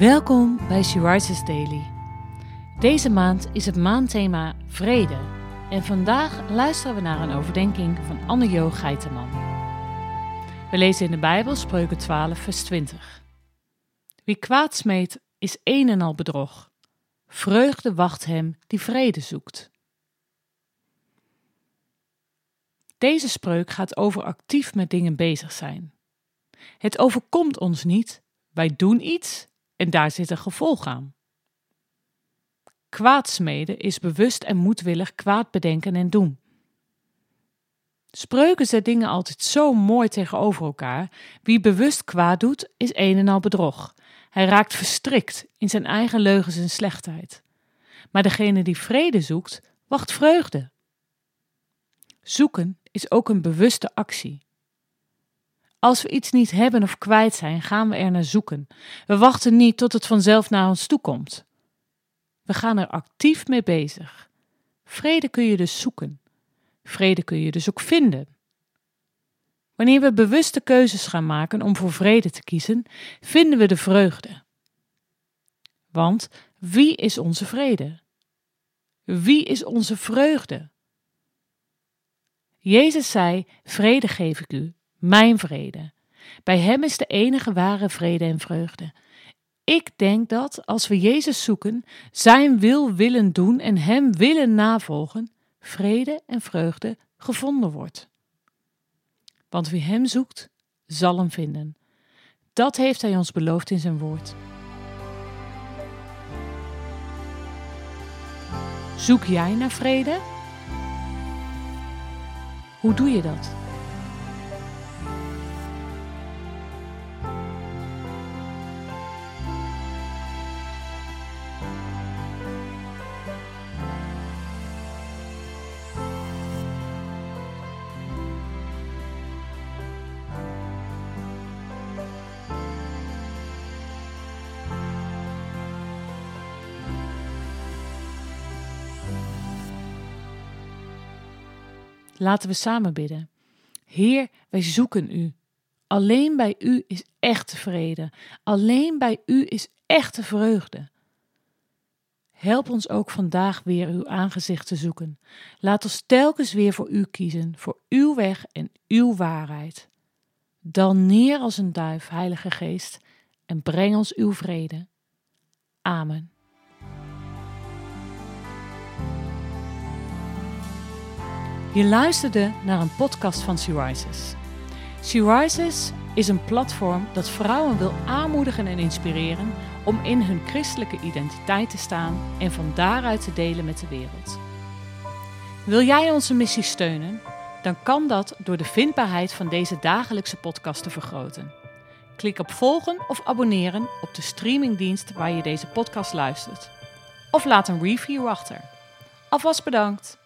Welkom bij She Daily. Deze maand is het maandthema Vrede. En vandaag luisteren we naar een overdenking van Anne-Jo Geiteman. We lezen in de Bijbel Spreuken 12, vers 20. Wie kwaad smeet, is een en al bedrog. Vreugde wacht hem die vrede zoekt. Deze spreuk gaat over actief met dingen bezig zijn. Het overkomt ons niet, wij doen iets en daar zit een gevolg aan. Kwaadsmeden is bewust en moedwillig kwaad bedenken en doen. Spreuken zet dingen altijd zo mooi tegenover elkaar. Wie bewust kwaad doet, is een en al bedrog. Hij raakt verstrikt in zijn eigen leugens en slechtheid. Maar degene die vrede zoekt, wacht vreugde. Zoeken is ook een bewuste actie. Als we iets niet hebben of kwijt zijn, gaan we er naar zoeken. We wachten niet tot het vanzelf naar ons toe komt. We gaan er actief mee bezig. Vrede kun je dus zoeken. Vrede kun je dus ook vinden. Wanneer we bewuste keuzes gaan maken om voor vrede te kiezen, vinden we de vreugde. Want wie is onze vrede? Wie is onze vreugde? Jezus zei: Vrede geef ik u, mijn vrede. Bij Hem is de enige ware vrede en vreugde. Ik denk dat als we Jezus zoeken, Zijn wil willen doen en Hem willen navolgen, vrede en vreugde gevonden wordt. Want wie Hem zoekt, zal Hem vinden. Dat heeft Hij ons beloofd in Zijn woord. Zoek jij naar vrede? Hoe doe je dat? Laten we samen bidden. Heer, wij zoeken U. Alleen bij U is echte vrede. Alleen bij U is echte vreugde. Help ons ook vandaag weer uw aangezicht te zoeken. Laat ons telkens weer voor u kiezen, voor uw weg en uw waarheid. Dan neer als een duif, Heilige Geest, en breng ons uw vrede. Amen. Je luisterde naar een podcast van She Rises. She Rises is een platform dat vrouwen wil aanmoedigen en inspireren om in hun christelijke identiteit te staan en van daaruit te delen met de wereld. Wil jij onze missie steunen? Dan kan dat door de vindbaarheid van deze dagelijkse podcast te vergroten. Klik op volgen of abonneren op de streamingdienst waar je deze podcast luistert. Of laat een review achter. Alvast bedankt!